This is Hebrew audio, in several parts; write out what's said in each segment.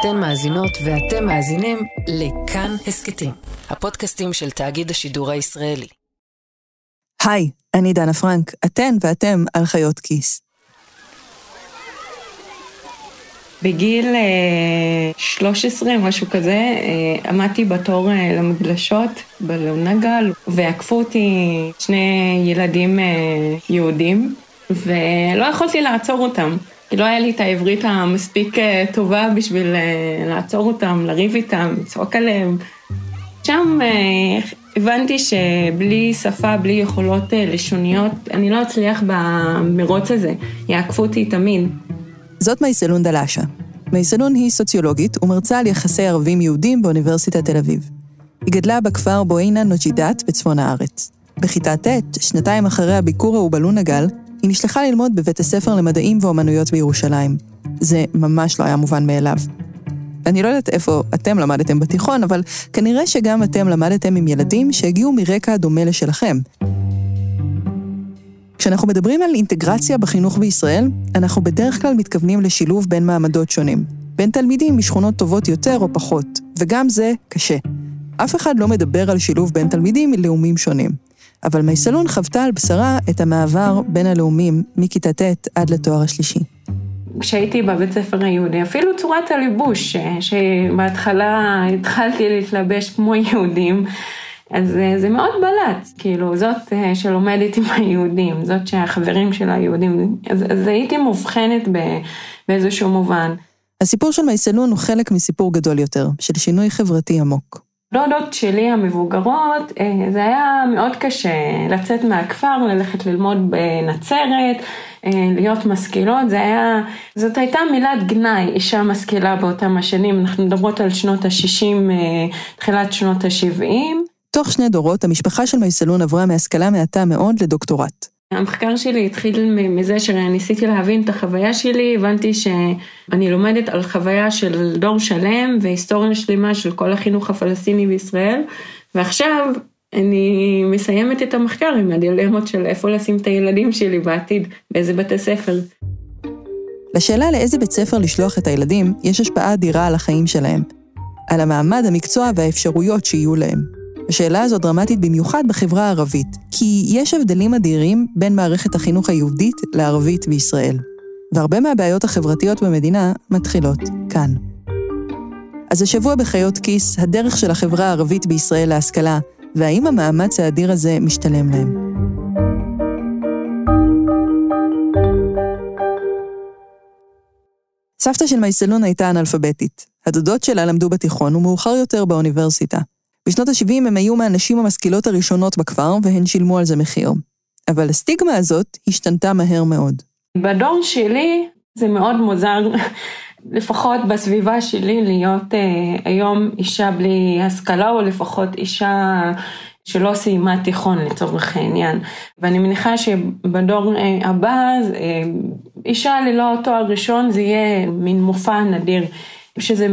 אתן מאזינות ואתם מאזינים לכאן הסכתים, הפודקאסטים של תאגיד השידור הישראלי. היי, אני דנה פרנק, אתן ואתם על חיות כיס. בגיל 13, אה, משהו כזה, אה, עמדתי בתור אה, למגלשות בלונגל, ועקפו אותי שני ילדים יהודים, ולא יכולתי לעצור אותם. כי לא היה לי את העברית המספיק טובה בשביל לעצור אותם, לריב איתם, לצעוק עליהם. שם הבנתי שבלי שפה, בלי יכולות לשוניות, אני לא אצליח במרוץ הזה, יעקפו אותי תמיד. זאת מייסלון דלאשה. מייסלון היא סוציולוגית ומרצה על יחסי ערבים-יהודים באוניברסיטת תל אביב. היא גדלה בכפר בואינה נוג'ידת בצפון הארץ. בכיתה ט', שנתיים אחרי הביקור ההוא בלונגל, היא נשלחה ללמוד בבית הספר למדעים ואומנויות בירושלים. זה ממש לא היה מובן מאליו. אני לא יודעת איפה אתם למדתם בתיכון, אבל כנראה שגם אתם למדתם עם ילדים שהגיעו מרקע דומה לשלכם. כשאנחנו מדברים על אינטגרציה בחינוך בישראל, אנחנו בדרך כלל מתכוונים לשילוב בין מעמדות שונים. בין תלמידים משכונות טובות יותר או פחות, וגם זה קשה. אף אחד לא מדבר על שילוב בין תלמידים מלאומים שונים. אבל מייסלון חוותה על בשרה את המעבר בין הלאומים מכיתה ט' עד לתואר השלישי. כשהייתי בבית ספר היהודי, אפילו צורת הליבוש, שבהתחלה התחלתי להתלבש כמו יהודים, אז אה, זה מאוד בלט, כאילו, זאת אה, שלומדת עם היהודים, זאת שהחברים של היהודים, אז, אז הייתי מובחנת באיזשהו מובן. הסיפור של מייסלון הוא חלק מסיפור גדול יותר, של שינוי חברתי עמוק. דודות שלי המבוגרות, אה, זה היה מאוד קשה לצאת מהכפר, ללכת ללמוד בנצרת, להיות משכילות, זה היה, זאת הייתה מילת גנאי, אישה משכילה באותם השנים, אנחנו מדברות על שנות ה-60, תחילת שנות ה-70. תוך שני דורות, המשפחה של מייסלון עברה מהשכלה מעטה מאוד לדוקטורט. המחקר שלי התחיל מזה שניסיתי להבין את החוויה שלי, הבנתי שאני לומדת על חוויה של דור שלם והיסטוריה שלמה של כל החינוך הפלסטיני בישראל, ועכשיו אני מסיימת את המחקר עם הדילמות של איפה לשים את הילדים שלי בעתיד, באיזה בתי ספר. לשאלה לאיזה בית ספר לשלוח את הילדים, יש השפעה אדירה על החיים שלהם, על המעמד, המקצוע והאפשרויות שיהיו להם. השאלה הזו דרמטית במיוחד בחברה הערבית, כי יש הבדלים אדירים בין מערכת החינוך היהודית לערבית בישראל. והרבה מהבעיות החברתיות במדינה מתחילות כאן. אז השבוע בחיות כיס, הדרך של החברה הערבית בישראל להשכלה, והאם המאמץ האדיר הזה משתלם להם. סבתא של מייסלון הייתה אנאלפביתית. הדודות שלה למדו בתיכון ומאוחר יותר באוניברסיטה. בשנות ה-70 הם היו מהנשים המשכילות הראשונות בכפר, והן שילמו על זה מחיר. אבל הסטיגמה הזאת השתנתה מהר מאוד. בדור שלי זה מאוד מוזר, לפחות בסביבה שלי, להיות אה, היום אישה בלי השכלה, או לפחות אישה שלא סיימה תיכון לצורך העניין. ואני מניחה שבדור אה, הבא, אה, אישה ללא תואר ראשון זה יהיה מין מופע נדיר, שזה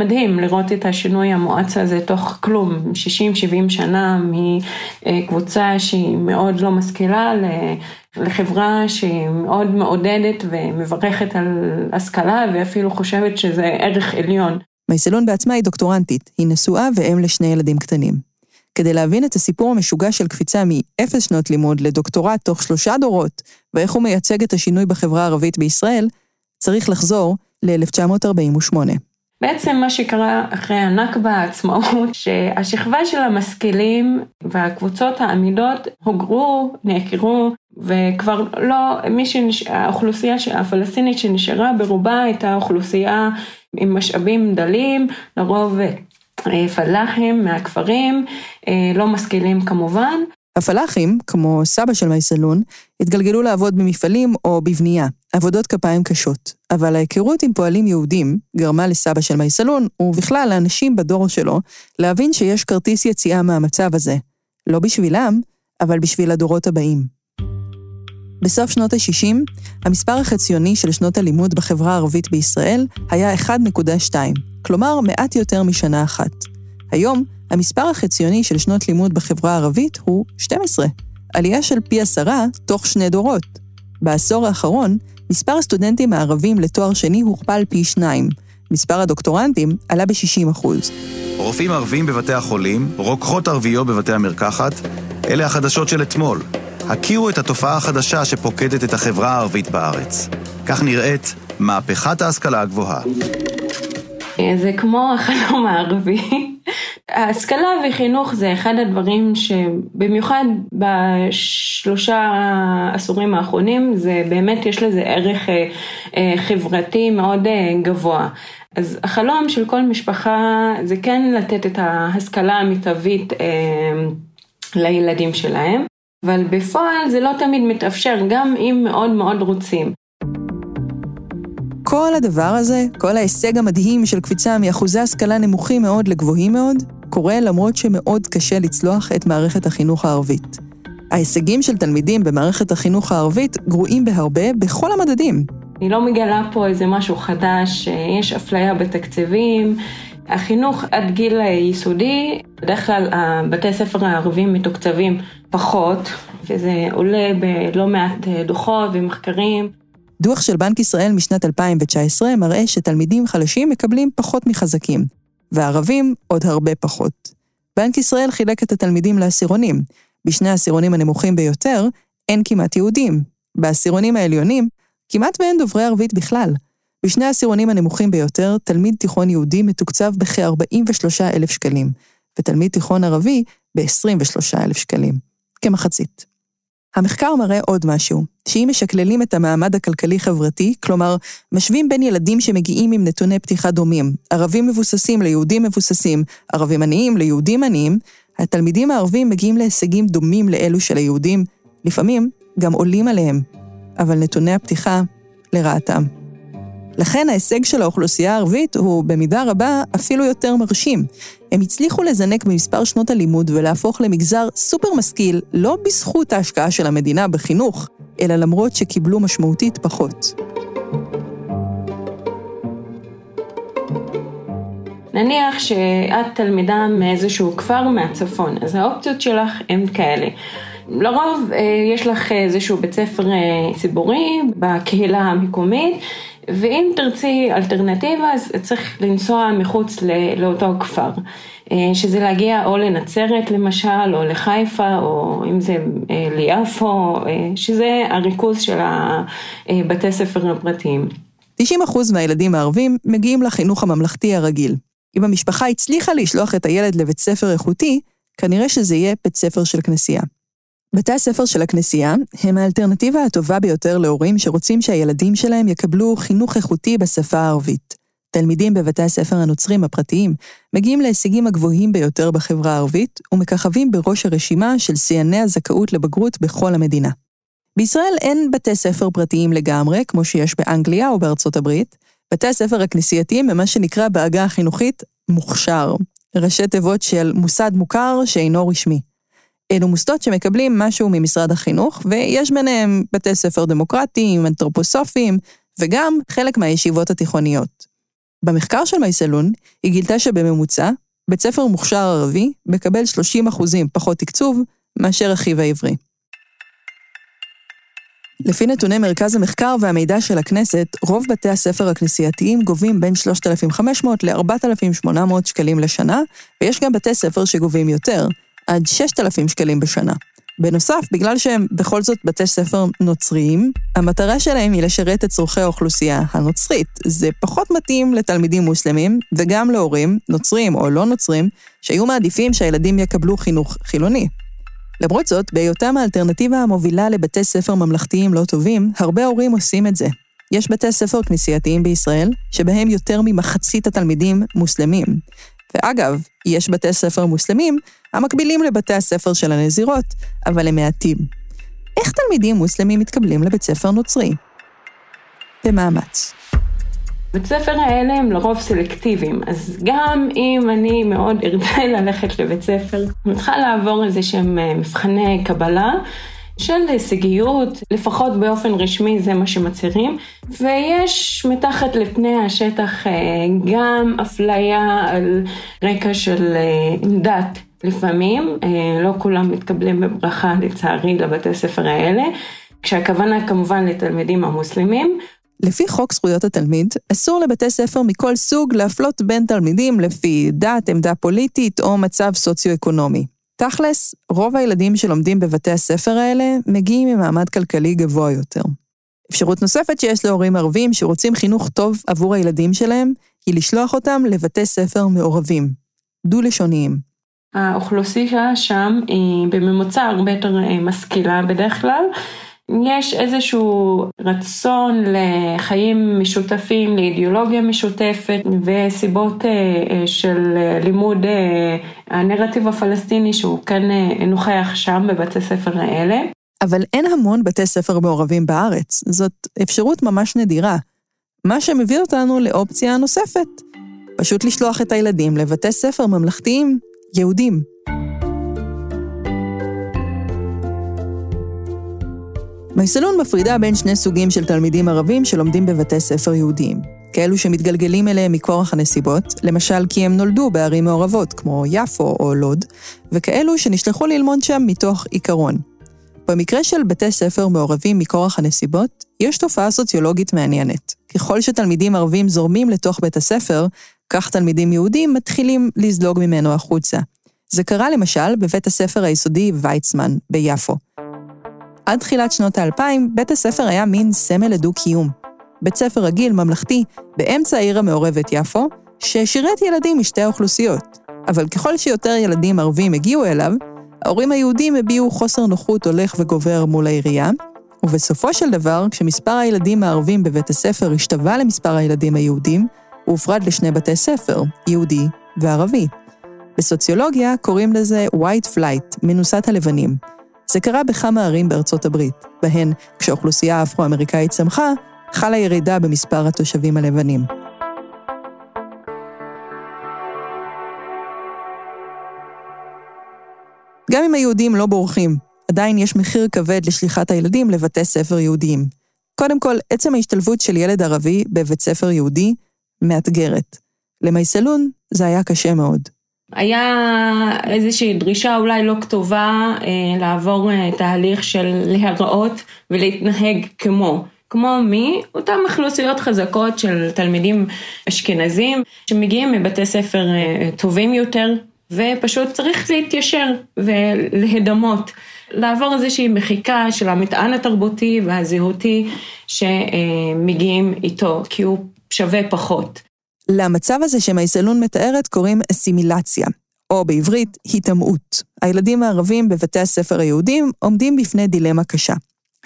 מדהים לראות את השינוי המואץ הזה תוך כלום, 60-70 שנה מקבוצה שהיא מאוד לא משכילה לחברה שהיא מאוד מעודדת ומברכת על השכלה ואפילו חושבת שזה ערך עליון. מייסלון בעצמה היא דוקטורנטית, היא נשואה ואם לשני ילדים קטנים. כדי להבין את הסיפור המשוגע של קפיצה מאפס שנות לימוד לדוקטורט תוך שלושה דורות, ואיך הוא מייצג את השינוי בחברה הערבית בישראל, צריך לחזור ל-1948. בעצם מה שקרה אחרי הנכבה העצמאות, שהשכבה של המשכילים והקבוצות העמידות הוגרו, נעקרו, וכבר לא, מי שנש... האוכלוסייה הפלסטינית שנשארה ברובה הייתה אוכלוסייה עם משאבים דלים, לרוב אה, פלאחים מהכפרים, אה, לא משכילים כמובן. הפלאחים, כמו סבא של מייסלון, התגלגלו לעבוד במפעלים או בבנייה, עבודות כפיים קשות. אבל ההיכרות עם פועלים יהודים גרמה לסבא של מייסלון, ובכלל לאנשים בדור שלו, להבין שיש כרטיס יציאה מהמצב הזה. לא בשבילם, אבל בשביל הדורות הבאים. בסוף שנות ה-60, המספר החציוני של שנות הלימוד בחברה הערבית בישראל היה 1.2, כלומר מעט יותר משנה אחת. היום, המספר החציוני של שנות לימוד בחברה הערבית הוא 12, עלייה של פי עשרה תוך שני דורות. בעשור האחרון, מספר הסטודנטים הערבים לתואר שני הוכפל פי שניים, מספר הדוקטורנטים עלה ב-60%. רופאים ערבים בבתי החולים, רוקחות ערביות בבתי המרקחת, אלה החדשות של אתמול. הכירו את התופעה החדשה שפוקדת את החברה הערבית בארץ. כך נראית מהפכת ההשכלה הגבוהה. זה כמו החלום הערבי. השכלה וחינוך זה אחד הדברים שבמיוחד בשלושה עשורים האחרונים, זה באמת יש לזה ערך אה, אה, חברתי מאוד אה, גבוה. אז החלום של כל משפחה זה כן לתת את ההשכלה המיטבית לילדים שלהם, אבל בפועל זה לא תמיד מתאפשר, גם אם מאוד מאוד רוצים. כל הדבר הזה, כל ההישג המדהים של קפיצה מאחוזי השכלה נמוכים מאוד לגבוהים מאוד, קורה למרות שמאוד קשה לצלוח את מערכת החינוך הערבית. ההישגים של תלמידים במערכת החינוך הערבית גרועים בהרבה בכל המדדים. אני לא מגלה פה איזה משהו חדש, יש אפליה בתקציבים. החינוך עד גיל יסודי, בדרך כלל בתי הספר הערבים מתוקצבים פחות, וזה עולה בלא מעט דוחות ומחקרים. דוח של בנק ישראל משנת 2019 מראה שתלמידים חלשים מקבלים פחות מחזקים, וערבים עוד הרבה פחות. בנק ישראל חילק את התלמידים לעשירונים. בשני העשירונים הנמוכים ביותר אין כמעט יהודים. בעשירונים העליונים כמעט ואין דוברי ערבית בכלל. בשני העשירונים הנמוכים ביותר, תלמיד תיכון יהודי מתוקצב בכ-43,000 שקלים, ותלמיד תיכון ערבי ב-23,000 שקלים, כמחצית. המחקר מראה עוד משהו, שאם משקללים את המעמד הכלכלי-חברתי, כלומר, משווים בין ילדים שמגיעים עם נתוני פתיחה דומים, ערבים מבוססים ליהודים מבוססים, ערבים עניים ליהודים עניים, התלמידים הערבים מגיעים להישגים דומים לאלו של היהודים, לפעמים גם עולים עליהם, אבל נתוני הפתיחה לרעתם. לכן ההישג של האוכלוסייה הערבית הוא במידה רבה אפילו יותר מרשים. הם הצליחו לזנק במספר שנות הלימוד ולהפוך למגזר סופר משכיל, לא בזכות ההשקעה של המדינה בחינוך, אלא למרות שקיבלו משמעותית פחות. נניח שאת תלמידה מאיזשהו כפר מהצפון, אז האופציות שלך הן כאלה. לרוב אה, יש לך איזשהו בית ספר אה, ציבורי בקהילה המקומית, ואם תרצי אלטרנטיבה, אז צריך לנסוע מחוץ לאותו כפר. אה, שזה להגיע או לנצרת למשל, או לחיפה, או אם זה ליפו, שזה הריכוז של הבתי ספר הפרטיים. 90% מהילדים הערבים מגיעים לחינוך הממלכתי הרגיל. אם המשפחה הצליחה לשלוח את הילד לבית ספר איכותי, כנראה שזה יהיה בית ספר של כנסייה. בתי הספר של הכנסייה הם האלטרנטיבה הטובה ביותר להורים שרוצים שהילדים שלהם יקבלו חינוך איכותי בשפה הערבית. תלמידים בבתי הספר הנוצרים הפרטיים מגיעים להישגים הגבוהים ביותר בחברה הערבית ומככבים בראש הרשימה של שיאני הזכאות לבגרות בכל המדינה. בישראל אין בתי ספר פרטיים לגמרי, כמו שיש באנגליה או בארצות הברית. בתי הספר הכנסייתיים הם מה שנקרא בעגה החינוכית מוכשר, ראשי תיבות של מוסד מוכר שאינו רשמי. אלו מוסדות שמקבלים משהו ממשרד החינוך, ויש ביניהם בתי ספר דמוקרטיים, אנתרופוסופיים, וגם חלק מהישיבות התיכוניות. במחקר של מייסלון, היא גילתה שבממוצע, בית ספר מוכשר ערבי מקבל 30% פחות תקצוב מאשר אחיו העברי. לפי נתוני מרכז המחקר והמידע של הכנסת, רוב בתי הספר הכנסייתיים גובים בין 3,500 ל-4,800 שקלים לשנה, ויש גם בתי ספר שגובים יותר, עד 6,000 שקלים בשנה. בנוסף, בגלל שהם בכל זאת בתי ספר נוצריים, המטרה שלהם היא לשרת את צורכי האוכלוסייה הנוצרית. זה פחות מתאים לתלמידים מוסלמים, וגם להורים, נוצרים או לא נוצרים, שהיו מעדיפים שהילדים יקבלו חינוך חילוני. למרות זאת, בהיותם האלטרנטיבה המובילה לבתי ספר ממלכתיים לא טובים, הרבה הורים עושים את זה. יש בתי ספר כנסייתיים בישראל, שבהם יותר ממחצית התלמידים מוסלמים. ואגב, יש בתי ספר מוסלמים המקבילים לבתי הספר של הנזירות, אבל הם מעטים. איך תלמידים מוסלמים מתקבלים לבית ספר נוצרי? במאמץ. בית ספר האלה הם לרוב סלקטיביים, אז גם אם אני מאוד ארצה ללכת לבית ספר, אני צריכה לעבור איזה שהם אה, מבחני קבלה. של הישגיות, לפחות באופן רשמי זה מה שמצהירים, ויש מתחת לפני השטח אה, גם אפליה על רקע של אה, דת. לפעמים, לא כולם מתקבלים בברכה לצערי לבתי הספר האלה, כשהכוונה כמובן לתלמידים המוסלמים, לפי חוק זכויות התלמיד, אסור לבתי ספר מכל סוג להפלות בין תלמידים לפי דת, עמדה פוליטית או מצב סוציו-אקונומי. תכלס, רוב הילדים שלומדים בבתי הספר האלה מגיעים ממעמד כלכלי גבוה יותר. אפשרות נוספת שיש להורים ערבים שרוצים חינוך טוב עבור הילדים שלהם, היא לשלוח אותם לבתי ספר מעורבים, דו-לשוניים. האוכלוסייה שם היא בממוצע הרבה יותר אה, משכילה בדרך כלל. יש איזשהו רצון לחיים משותפים, לאידיאולוגיה משותפת וסיבות אה, אה, של לימוד הנרטיב הפלסטיני שהוא כן נוכח שם בבתי ספר האלה. אבל אין המון בתי ספר מעורבים בארץ, זאת אפשרות ממש נדירה. מה שמביא אותנו לאופציה נוספת, פשוט לשלוח את הילדים לבתי ספר ממלכתיים יהודים. מייסלון מפרידה בין שני סוגים של תלמידים ערבים שלומדים בבתי ספר יהודיים. כאלו שמתגלגלים אליהם מכורח הנסיבות, למשל כי הם נולדו בערים מעורבות, כמו יפו או לוד, וכאלו שנשלחו ללמוד שם מתוך עיקרון. במקרה של בתי ספר מעורבים מכורח הנסיבות, יש תופעה סוציולוגית מעניינת. ככל שתלמידים ערבים זורמים לתוך בית הספר, כך תלמידים יהודים מתחילים לזלוג ממנו החוצה. זה קרה למשל בבית הספר היסודי ויצמן ביפו. עד תחילת שנות האלפיים, בית הספר היה מין סמל לדו-קיום. בית ספר רגיל, ממלכתי, באמצע העיר המעורבת יפו, ששירת ילדים משתי האוכלוסיות. אבל ככל שיותר ילדים ערבים הגיעו אליו, ההורים היהודים הביעו חוסר נוחות הולך וגובר מול העירייה, ובסופו של דבר, כשמספר הילדים הערבים בבית הספר השתווה למספר הילדים היהודים, הוא הופרד לשני בתי ספר, יהודי וערבי. בסוציולוגיה קוראים לזה white flight, מנוסת הלבנים. זה קרה בכמה ערים בארצות הברית, בהן, כשהאוכלוסייה האפרו-אמריקאית צמחה, חלה ירידה במספר התושבים הלבנים. גם אם היהודים לא בורחים, עדיין יש מחיר כבד לשליחת הילדים לבתי ספר יהודיים. קודם כל, עצם ההשתלבות של ילד ערבי בבית ספר יהודי מאתגרת. למייסלון זה היה קשה מאוד. היה איזושהי דרישה אולי לא כתובה אה, לעבור אה, תהליך של להיראות ולהתנהג כמו. כמו מי? אותן אוכלוסיות חזקות של תלמידים אשכנזים שמגיעים מבתי ספר אה, טובים יותר ופשוט צריך להתיישר ולהדמות. לעבור איזושהי מחיקה של המטען התרבותי והזהותי שמגיעים איתו, כי הוא שווה פחות. למצב הזה שמייסלון מתארת קוראים אסימילציה, או בעברית, היטמעות. הילדים הערבים בבתי הספר היהודים עומדים בפני דילמה קשה.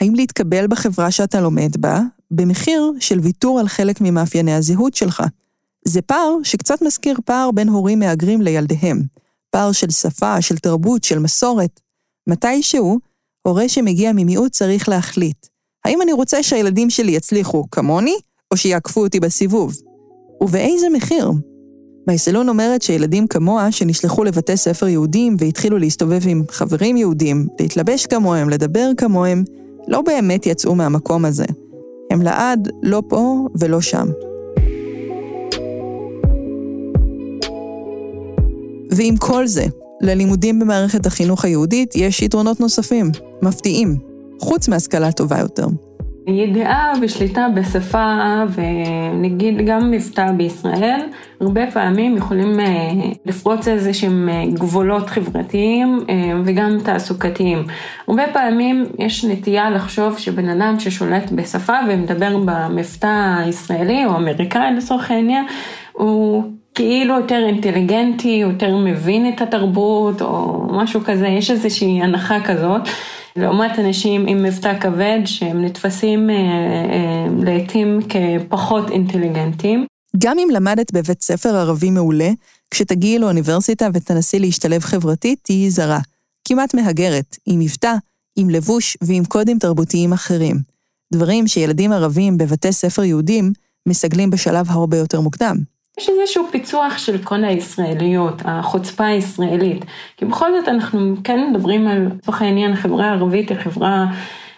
האם להתקבל בחברה שאתה לומד בה, במחיר של ויתור על חלק ממאפייני הזהות שלך? זה פער שקצת מזכיר פער בין הורים מהגרים לילדיהם. פער של שפה, של תרבות, של מסורת. מתישהו, הורה שמגיע ממיעוט צריך להחליט. האם אני רוצה שהילדים שלי יצליחו כמוני, או שיעקפו אותי בסיבוב? ובאיזה מחיר? מייסלון אומרת שילדים כמוה, שנשלחו לבתי ספר יהודים והתחילו להסתובב עם חברים יהודים, להתלבש כמוהם, לדבר כמוהם, לא באמת יצאו מהמקום הזה. הם לעד לא פה ולא שם. ועם כל זה, ללימודים במערכת החינוך היהודית יש יתרונות נוספים, מפתיעים, חוץ מהשכלה טובה יותר. ידיעה ושליטה בשפה ונגיד גם מבטא בישראל, הרבה פעמים יכולים אה, לפרוץ איזה שהם אה, גבולות חברתיים אה, וגם תעסוקתיים. הרבה פעמים יש נטייה לחשוב שבן אדם ששולט בשפה ומדבר במבטא הישראלי או אמריקאי לצורך העניין, הוא כאילו יותר אינטליגנטי, יותר מבין את התרבות או משהו כזה, יש איזושהי הנחה כזאת. לעומת אנשים עם מבטא כבד שהם נתפסים אה, אה, לעתים כפחות אינטליגנטים. גם אם למדת בבית ספר ערבי מעולה, כשתגיעי לאוניברסיטה ותנסי להשתלב חברתית, תהיי זרה. כמעט מהגרת, עם מבטא, עם לבוש ועם קודים תרבותיים אחרים. דברים שילדים ערבים בבתי ספר יהודים מסגלים בשלב הרבה יותר מוקדם. יש איזשהו פיצוח של קון הישראליות, החוצפה הישראלית. כי בכל זאת אנחנו כן מדברים על, לצורך העניין, החברה הערבית היא חברה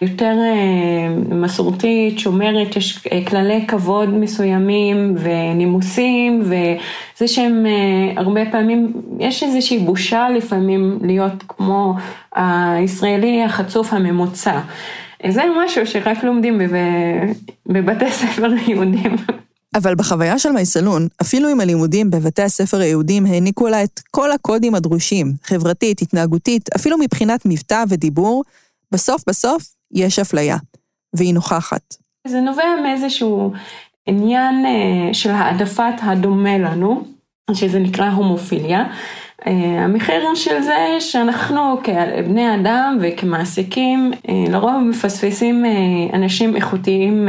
יותר אה, מסורתית, שומרת, יש אה, כללי כבוד מסוימים ונימוסים, וזה שהם אה, הרבה פעמים, יש איזושהי בושה לפעמים להיות כמו הישראלי החצוף הממוצע. זה משהו שרק לומדים בבתי ספר יהודים. אבל בחוויה של מייסלון, אפילו אם הלימודים בבתי הספר היהודים העניקו לה את כל הקודים הדרושים, חברתית, התנהגותית, אפילו מבחינת מבטא ודיבור, בסוף בסוף יש אפליה, והיא נוכחת. זה נובע מאיזשהו עניין אה, של העדפת הדומה לנו, שזה נקרא הומופיליה. אה, המחיר של זה שאנחנו כבני אדם וכמעסיקים אה, לרוב מפספסים אנשים איכותיים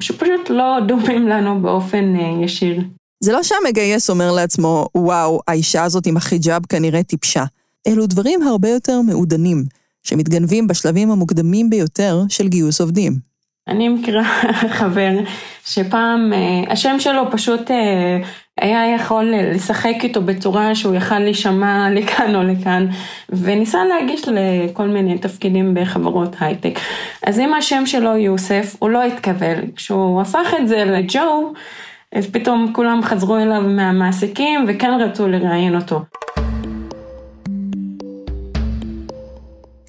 שפשוט לא דומים לנו באופן ישיר. זה לא שהמגייס אומר לעצמו, וואו, האישה הזאת עם החיג'אב כנראה טיפשה. אלו דברים הרבה יותר מעודנים, שמתגנבים בשלבים המוקדמים ביותר של גיוס עובדים. אני מכירה חבר שפעם, אה, השם שלו פשוט אה, היה יכול לשחק איתו בצורה שהוא יכל להישמע לכאן או לכאן, וניסה להגיש לכל מיני תפקידים בחברות הייטק. אז אם השם שלו יוסף, הוא לא התקבל. כשהוא הפך את זה לג'ו, אז פתאום כולם חזרו אליו מהמעסיקים וכן רצו לראיין אותו.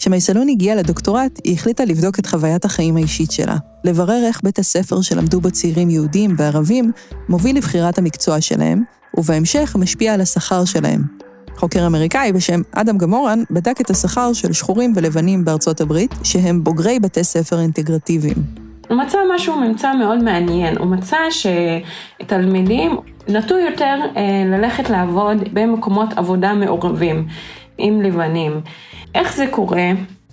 כשמייסלון הגיעה לדוקטורט, היא החליטה לבדוק את חוויית החיים האישית שלה, לברר איך בית הספר שלמדו בו צעירים יהודים וערבים מוביל לבחירת המקצוע שלהם, ובהמשך משפיע על השכר שלהם. חוקר אמריקאי בשם אדם גמורן בדק את השכר של שחורים ולבנים בארצות הברית, שהם בוגרי בתי ספר אינטגרטיביים. הוא מצא משהו, ממצא מאוד מעניין. הוא מצא שתלמידים נטו יותר אה, ללכת לעבוד במקומות עבודה מעורבים עם לבנים. איך זה קורה?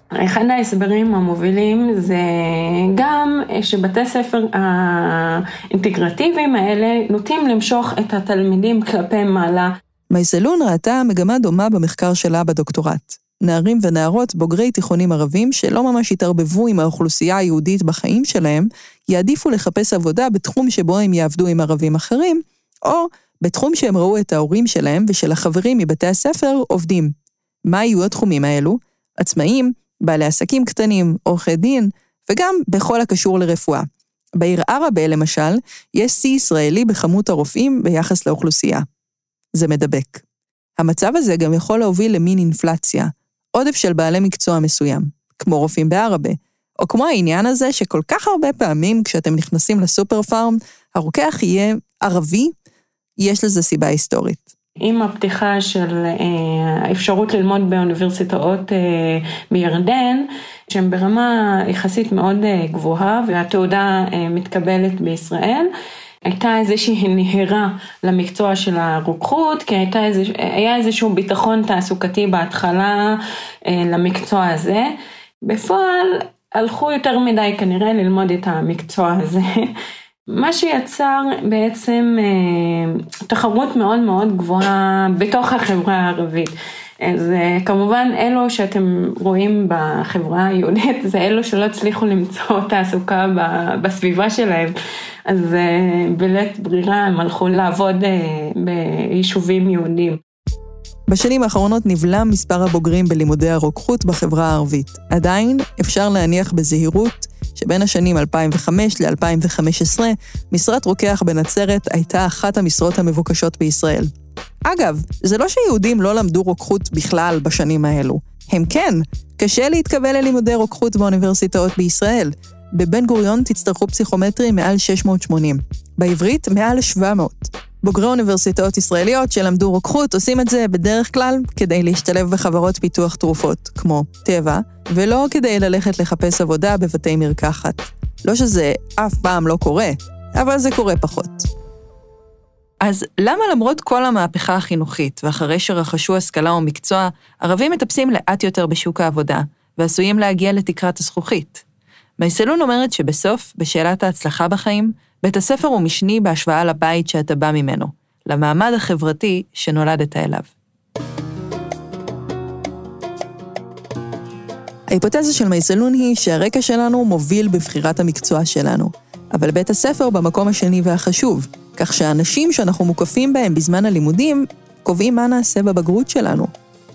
אחד ההסברים המובילים זה גם שבתי ספר האינטגרטיביים האלה נוטים למשוך את התלמידים כלפי מעלה. מייסלון ראתה מגמה דומה במחקר שלה בדוקטורט. נערים ונערות בוגרי תיכונים ערבים שלא ממש התערבבו עם האוכלוסייה היהודית בחיים שלהם, יעדיפו לחפש עבודה בתחום שבו הם יעבדו עם ערבים אחרים, או בתחום שהם ראו את ההורים שלהם ושל החברים מבתי הספר עובדים. מה יהיו התחומים האלו? עצמאים, בעלי עסקים קטנים, עורכי דין, וגם בכל הקשור לרפואה. בעיר עראבה, למשל, יש שיא ישראלי בכמות הרופאים ביחס לאוכלוסייה. זה מדבק. המצב הזה גם יכול להוביל למין אינפלציה, עודף של בעלי מקצוע מסוים, כמו רופאים בעראבה, או כמו העניין הזה שכל כך הרבה פעמים כשאתם נכנסים לסופר פארם, הרוקח יהיה ערבי, יש לזה סיבה היסטורית. עם הפתיחה של אה, האפשרות ללמוד באוניברסיטאות אה, בירדן, שהן ברמה יחסית מאוד אה, גבוהה והתעודה מתקבלת בישראל, הייתה איזושהי נהירה למקצוע של הרוקחות, כי הייתה איזה, היה איזשהו ביטחון תעסוקתי בהתחלה למקצוע הזה. בפועל הלכו יותר מדי כנראה ללמוד את המקצוע הזה. מה שיצר בעצם אה, תחרות מאוד מאוד גבוהה בתוך החברה הערבית. אז אה, כמובן אלו שאתם רואים בחברה היהודית זה אלו שלא הצליחו למצוא תעסוקה בסביבה שלהם. אז אה, בלית ברירה הם הלכו לעבוד ביישובים יהודים. בשנים האחרונות נבלם מספר הבוגרים בלימודי הרוקחות בחברה הערבית. עדיין אפשר להניח בזהירות שבין השנים 2005 ל-2015, משרת רוקח בנצרת הייתה אחת המשרות המבוקשות בישראל. אגב, זה לא שיהודים לא למדו רוקחות בכלל בשנים האלו. הם כן, קשה להתקבל ללימודי רוקחות באוניברסיטאות בישראל. בבן גוריון תצטרכו פסיכומטרי מעל 680. בעברית, מעל 700. בוגרי אוניברסיטאות ישראליות שלמדו רוקחות עושים את זה בדרך כלל כדי להשתלב בחברות פיתוח תרופות, כמו טבע, ולא כדי ללכת לחפש עבודה בבתי מרקחת. לא שזה אף פעם לא קורה, אבל זה קורה פחות. אז למה למרות כל המהפכה החינוכית, ואחרי שרכשו השכלה או מקצוע, ערבים מטפסים לאט יותר בשוק העבודה, ועשויים להגיע לתקרת הזכוכית? מייסלון אומרת שבסוף, בשאלת ההצלחה בחיים, בית הספר הוא משני בהשוואה לבית שאתה בא ממנו, למעמד החברתי שנולדת אליו. ההיפותזה של מייסלון היא שהרקע שלנו מוביל בבחירת המקצוע שלנו, אבל בית הספר במקום השני והחשוב, כך שהאנשים שאנחנו מוקפים בהם בזמן הלימודים, קובעים מה נעשה בבגרות שלנו.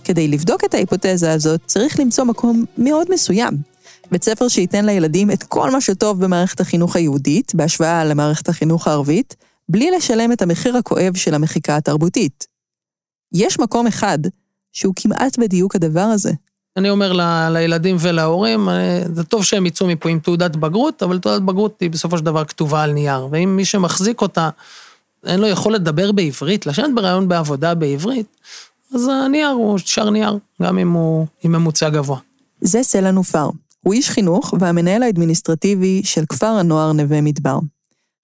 כדי לבדוק את ההיפותזה הזאת, צריך למצוא מקום מאוד מסוים, בית ספר שייתן לילדים את כל מה שטוב במערכת החינוך היהודית, בהשוואה למערכת החינוך הערבית, בלי לשלם את המחיר הכואב של המחיקה התרבותית. יש מקום אחד שהוא כמעט בדיוק הדבר הזה, אני אומר ל, לילדים ולהורים, אה, זה טוב שהם יצאו מפה עם תעודת בגרות, אבל תעודת בגרות היא בסופו של דבר כתובה על נייר, ואם מי שמחזיק אותה, אין לו יכול לדבר בעברית, לשבת בראיון בעבודה בעברית, אז הנייר הוא שר נייר, גם אם הוא עם ממוצע גבוה. זה סלע נופר. הוא איש חינוך והמנהל האדמיניסטרטיבי של כפר הנוער נווה מדבר.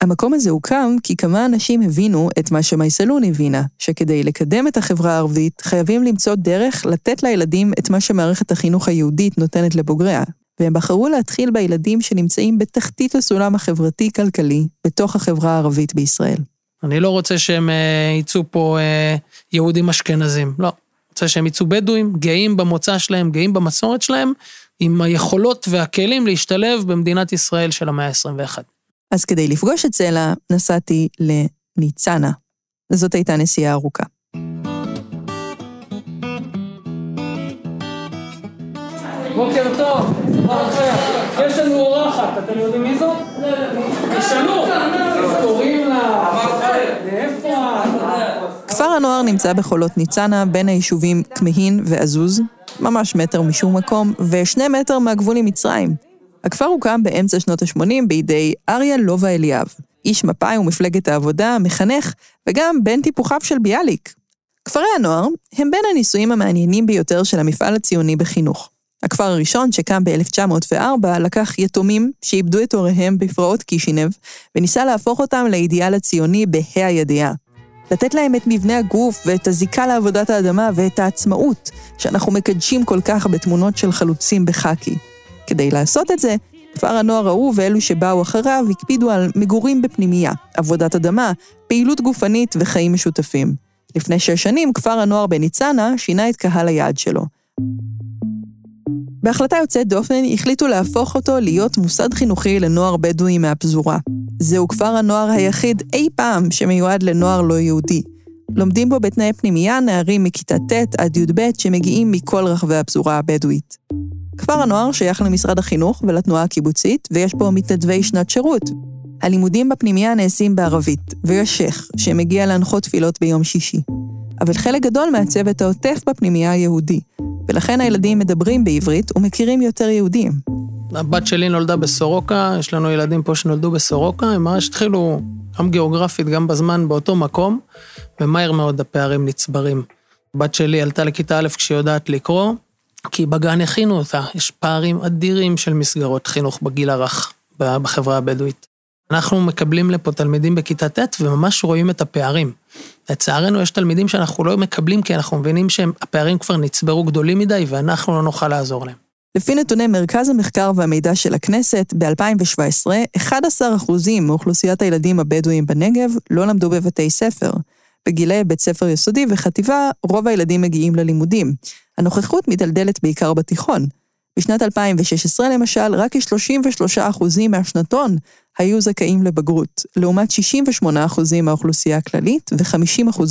המקום הזה הוקם כי כמה אנשים הבינו את מה שמייסלון הבינה, שכדי לקדם את החברה הערבית, חייבים למצוא דרך לתת לילדים את מה שמערכת החינוך היהודית נותנת לבוגריה, והם בחרו להתחיל בילדים שנמצאים בתחתית הסולם החברתי-כלכלי בתוך החברה הערבית בישראל. אני לא רוצה שהם אה, יצאו פה אה, יהודים אשכנזים, לא. רוצה שהם יצאו בדואים, גאים במוצא שלהם, גאים במסורת שלהם, עם היכולות והכלים להשתלב במדינת ישראל של המאה ה-21. אז כדי לפגוש את סלע, נסעתי לניצנה. זאת הייתה נסיעה ארוכה. בוקר טוב, יש לנו אורחת, אתם יודעים מי זאת? תשאלו, קוראים לה, מאיפה כפר הנוער נמצא בחולות ניצנה בין היישובים כמהין ועזוז, ממש מטר משום מקום, ושני מטר מהגבול עם מצרים. הכפר הוקם באמצע שנות ה-80 בידי אריה לובה אליאב, איש מפא"י ומפלגת העבודה, מחנך, וגם בן טיפוחיו של ביאליק. כפרי הנוער הם בין הניסויים המעניינים ביותר של המפעל הציוני בחינוך. הכפר הראשון, שקם ב-1904, לקח יתומים שאיבדו את הוריהם בפרעות קישינב, וניסה להפוך אותם לאידיאל הציוני בה"א הידיעה. לתת להם את מבנה הגוף ואת הזיקה לעבודת האדמה ואת העצמאות שאנחנו מקדשים כל כך בתמונות של חלוצים בחאקי. כדי לעשות את זה, כפר הנוער ההוא ואלו שבאו אחריו הקפידו על מגורים בפנימייה, עבודת אדמה, פעילות גופנית וחיים משותפים. לפני שש שנים, כפר הנוער בניצנה שינה את קהל היעד שלו. בהחלטה יוצאת דופן, החליטו להפוך אותו להיות מוסד חינוכי לנוער בדואי מהפזורה. זהו כפר הנוער היחיד אי פעם שמיועד לנוער לא יהודי. לומדים בו בתנאי פנימייה נערים מכיתה ט' עד י"ב שמגיעים מכל רחבי הפזורה הבדואית. כפר הנוער שייך למשרד החינוך ולתנועה הקיבוצית, ויש בו מתנדבי שנת שירות. הלימודים בפנימייה נעשים בערבית, ויש שייח שמגיע להנחות תפילות ביום שישי. אבל חלק גדול מהצוות העוטף בפנימייה היהודי, ולכן הילדים מדברים בעברית ומכירים יותר יהודים. הבת שלי נולדה בסורוקה, יש לנו ילדים פה שנולדו בסורוקה, הם ממש התחילו גם גיאוגרפית, גם בזמן, באותו מקום, ומהר מאוד הפערים נצברים. הבת שלי עלתה לכיתה א' כשהיא יודעת לקרוא, כי בגן הכינו אותה, יש פערים אדירים של מסגרות חינוך בגיל הרך בחברה הבדואית. אנחנו מקבלים לפה תלמידים בכיתה ט' וממש רואים את הפערים. לצערנו יש תלמידים שאנחנו לא מקבלים כי אנחנו מבינים שהפערים כבר נצברו גדולים מדי ואנחנו לא נוכל לעזור להם. לפי נתוני מרכז המחקר והמידע של הכנסת, ב-2017, 11% מאוכלוסיית הילדים הבדואים בנגב לא למדו בבתי ספר. בגילי בית ספר יסודי וחטיבה, רוב הילדים מגיעים ללימודים. הנוכחות מדלדלת בעיקר בתיכון. בשנת 2016, למשל, רק כ-33% מהשנתון היו זכאים לבגרות, לעומת 68% מהאוכלוסייה הכללית ו-50%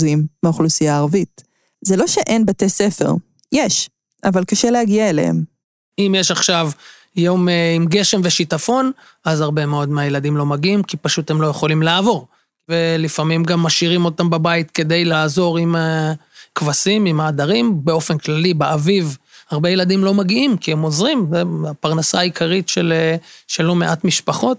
מהאוכלוסייה הערבית. זה לא שאין בתי ספר, יש, אבל קשה להגיע אליהם. אם יש עכשיו יום אה, עם גשם ושיטפון, אז הרבה מאוד מהילדים לא מגיעים, כי פשוט הם לא יכולים לעבור. ולפעמים גם משאירים אותם בבית כדי לעזור עם אה, כבשים, עם העדרים. באופן כללי, באביב, הרבה ילדים לא מגיעים, כי הם עוזרים, זו הפרנסה העיקרית של, אה, של לא מעט משפחות.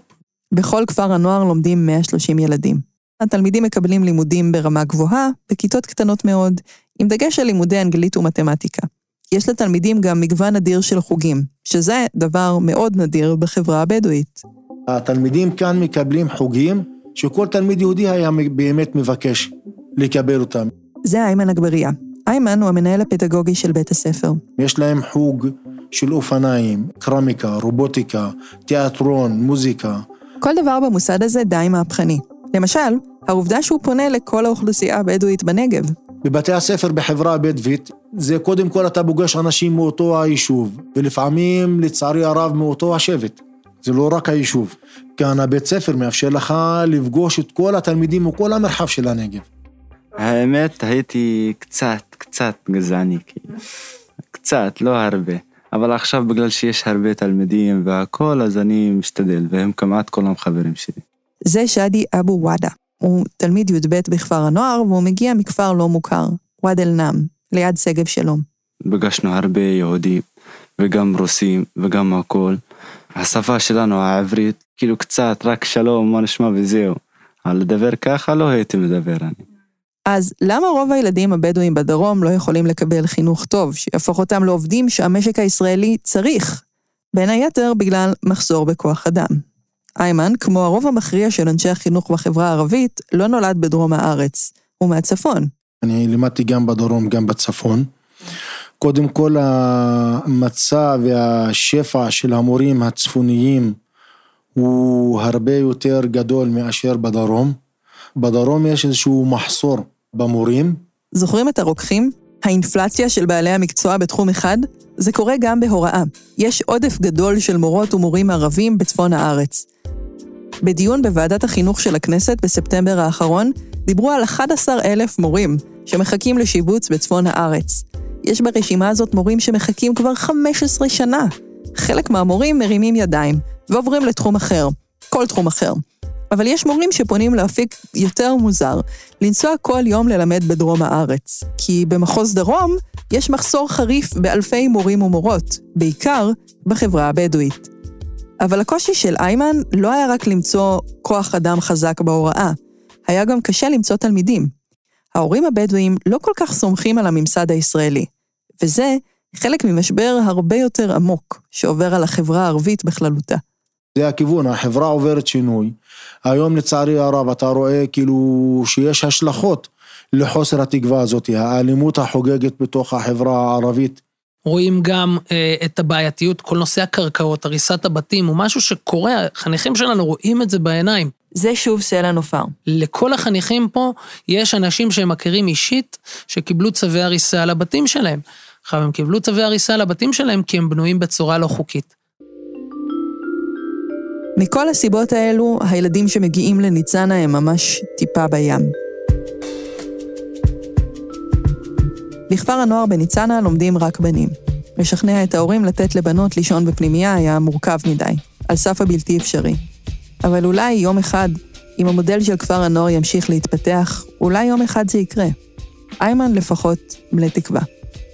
בכל כפר הנוער לומדים 130 ילדים. התלמידים מקבלים לימודים ברמה גבוהה, בכיתות קטנות מאוד, עם דגש על לימודי אנגלית ומתמטיקה. יש לתלמידים גם מגוון אדיר של חוגים, שזה דבר מאוד נדיר בחברה הבדואית. התלמידים כאן מקבלים חוגים שכל תלמיד יהודי היה באמת מבקש לקבל אותם. זה איימן אגבריה. איימן הוא המנהל הפדגוגי של בית הספר. יש להם חוג של אופניים, קרמיקה, רובוטיקה, תיאטרון, מוזיקה. כל דבר במוסד הזה די מהפכני. למשל, העובדה שהוא פונה לכל האוכלוסייה הבדואית בנגב. בבתי הספר בחברה הבדואית, זה קודם כל אתה פוגש אנשים מאותו היישוב, ולפעמים, לצערי הרב, מאותו השבט. זה לא רק היישוב. כאן הבית ספר מאפשר לך לפגוש את כל התלמידים וכל המרחב של הנגב. האמת, הייתי קצת, קצת גזעני, כאילו. קצת, לא הרבה. אבל עכשיו בגלל שיש הרבה תלמידים והכל, אז אני משתדל, והם כמעט כולם חברים שלי. זה שאדי אבו וואדה. הוא תלמיד י"ב בכפר הנוער, והוא מגיע מכפר לא מוכר, ואד אל-נאם, ליד שגב שלום. פגשנו הרבה יהודים וגם רוסים וגם הכל. השפה שלנו העברית, כאילו קצת, רק שלום, מה נשמע וזהו. על לדבר ככה לא הייתי מדבר אני. אז למה רוב הילדים הבדואים בדרום לא יכולים לקבל חינוך טוב, שיהפוך אותם לעובדים שהמשק הישראלי צריך? בין היתר בגלל מחסור בכוח אדם. איימן, כמו הרוב המכריע של אנשי החינוך בחברה הערבית, לא נולד בדרום הארץ, הוא מהצפון. אני לימדתי גם בדרום, גם בצפון. קודם כל המצע והשפע של המורים הצפוניים הוא הרבה יותר גדול מאשר בדרום. בדרום יש איזשהו מחסור במורים. זוכרים את הרוקחים? האינפלציה של בעלי המקצוע בתחום אחד? זה קורה גם בהוראה. יש עודף גדול של מורות ומורים ערבים בצפון הארץ. בדיון בוועדת החינוך של הכנסת בספטמבר האחרון, דיברו על 11,000 מורים שמחכים לשיבוץ בצפון הארץ. יש ברשימה הזאת מורים שמחכים כבר 15 שנה. חלק מהמורים מרימים ידיים ועוברים לתחום אחר, כל תחום אחר. אבל יש מורים שפונים לאפיק יותר מוזר, לנסוע כל יום ללמד בדרום הארץ. כי במחוז דרום יש מחסור חריף באלפי מורים ומורות, בעיקר בחברה הבדואית. אבל הקושי של איימן לא היה רק למצוא כוח אדם חזק בהוראה, היה גם קשה למצוא תלמידים. ההורים הבדואים לא כל כך סומכים על הממסד הישראלי, וזה חלק ממשבר הרבה יותר עמוק שעובר על החברה הערבית בכללותה. זה הכיוון, החברה עוברת שינוי. היום לצערי הרב אתה רואה כאילו שיש השלכות לחוסר התקווה הזאת, האלימות החוגגת בתוך החברה הערבית. רואים גם אה, את הבעייתיות, כל נושא הקרקעות, הריסת הבתים, הוא משהו שקורה, החניכים שלנו רואים את זה בעיניים. זה שוב סלע נופר. לכל החניכים פה יש אנשים שהם מכירים אישית, שקיבלו צווי הריסה על הבתים שלהם. עכשיו, הם קיבלו צווי הריסה על הבתים שלהם כי הם בנויים בצורה לא חוקית. מכל הסיבות האלו, הילדים שמגיעים לניצנה הם ממש טיפה בים. בכפר הנוער בניצנה לומדים רק בנים. לשכנע את ההורים לתת לבנות לישון בפנימייה היה מורכב מדי, על סף הבלתי אפשרי. אבל אולי יום אחד, אם המודל של כפר הנוער ימשיך להתפתח, אולי יום אחד זה יקרה. איימן לפחות מלא תקווה.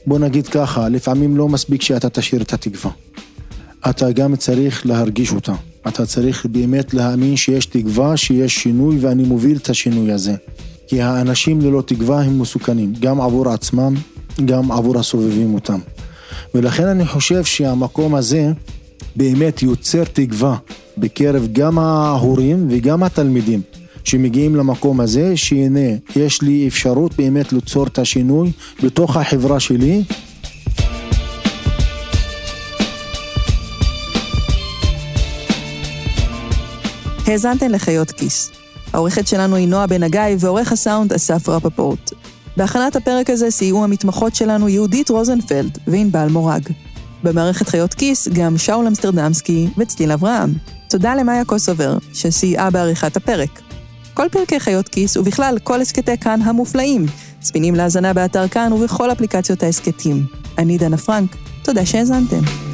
בוא נגיד ככה, לפעמים לא מספיק שאתה תשאיר את התקווה. אתה גם צריך להרגיש אותה. אתה צריך באמת להאמין שיש תקווה, שיש שינוי, ואני מוביל את השינוי הזה. כי האנשים ללא תקווה הם מסוכנים, גם עבור עצמם, גם עבור הסובבים אותם. ולכן אני חושב שהמקום הזה באמת יוצר תקווה בקרב גם ההורים וגם התלמידים שמגיעים למקום הזה, שהנה, יש לי אפשרות באמת ליצור את השינוי בתוך החברה שלי. האזנתן לחיות כיס. העורכת שלנו היא נועה בן הגיא, ועורך הסאונד אסף רפפורט. בהכנת הפרק הזה סייעו המתמחות שלנו יהודית רוזנפלד וענבל מורג. במערכת חיות כיס גם שאול אמסטרדמסקי וצליל אברהם. תודה למאיה קוסובר, שסייעה בעריכת הפרק. כל פרקי חיות כיס, ובכלל כל הסכתי כאן המופלאים, זמינים להאזנה באתר כאן ובכל אפליקציות ההסכתים. אני דנה פרנק, תודה שהאזנתם.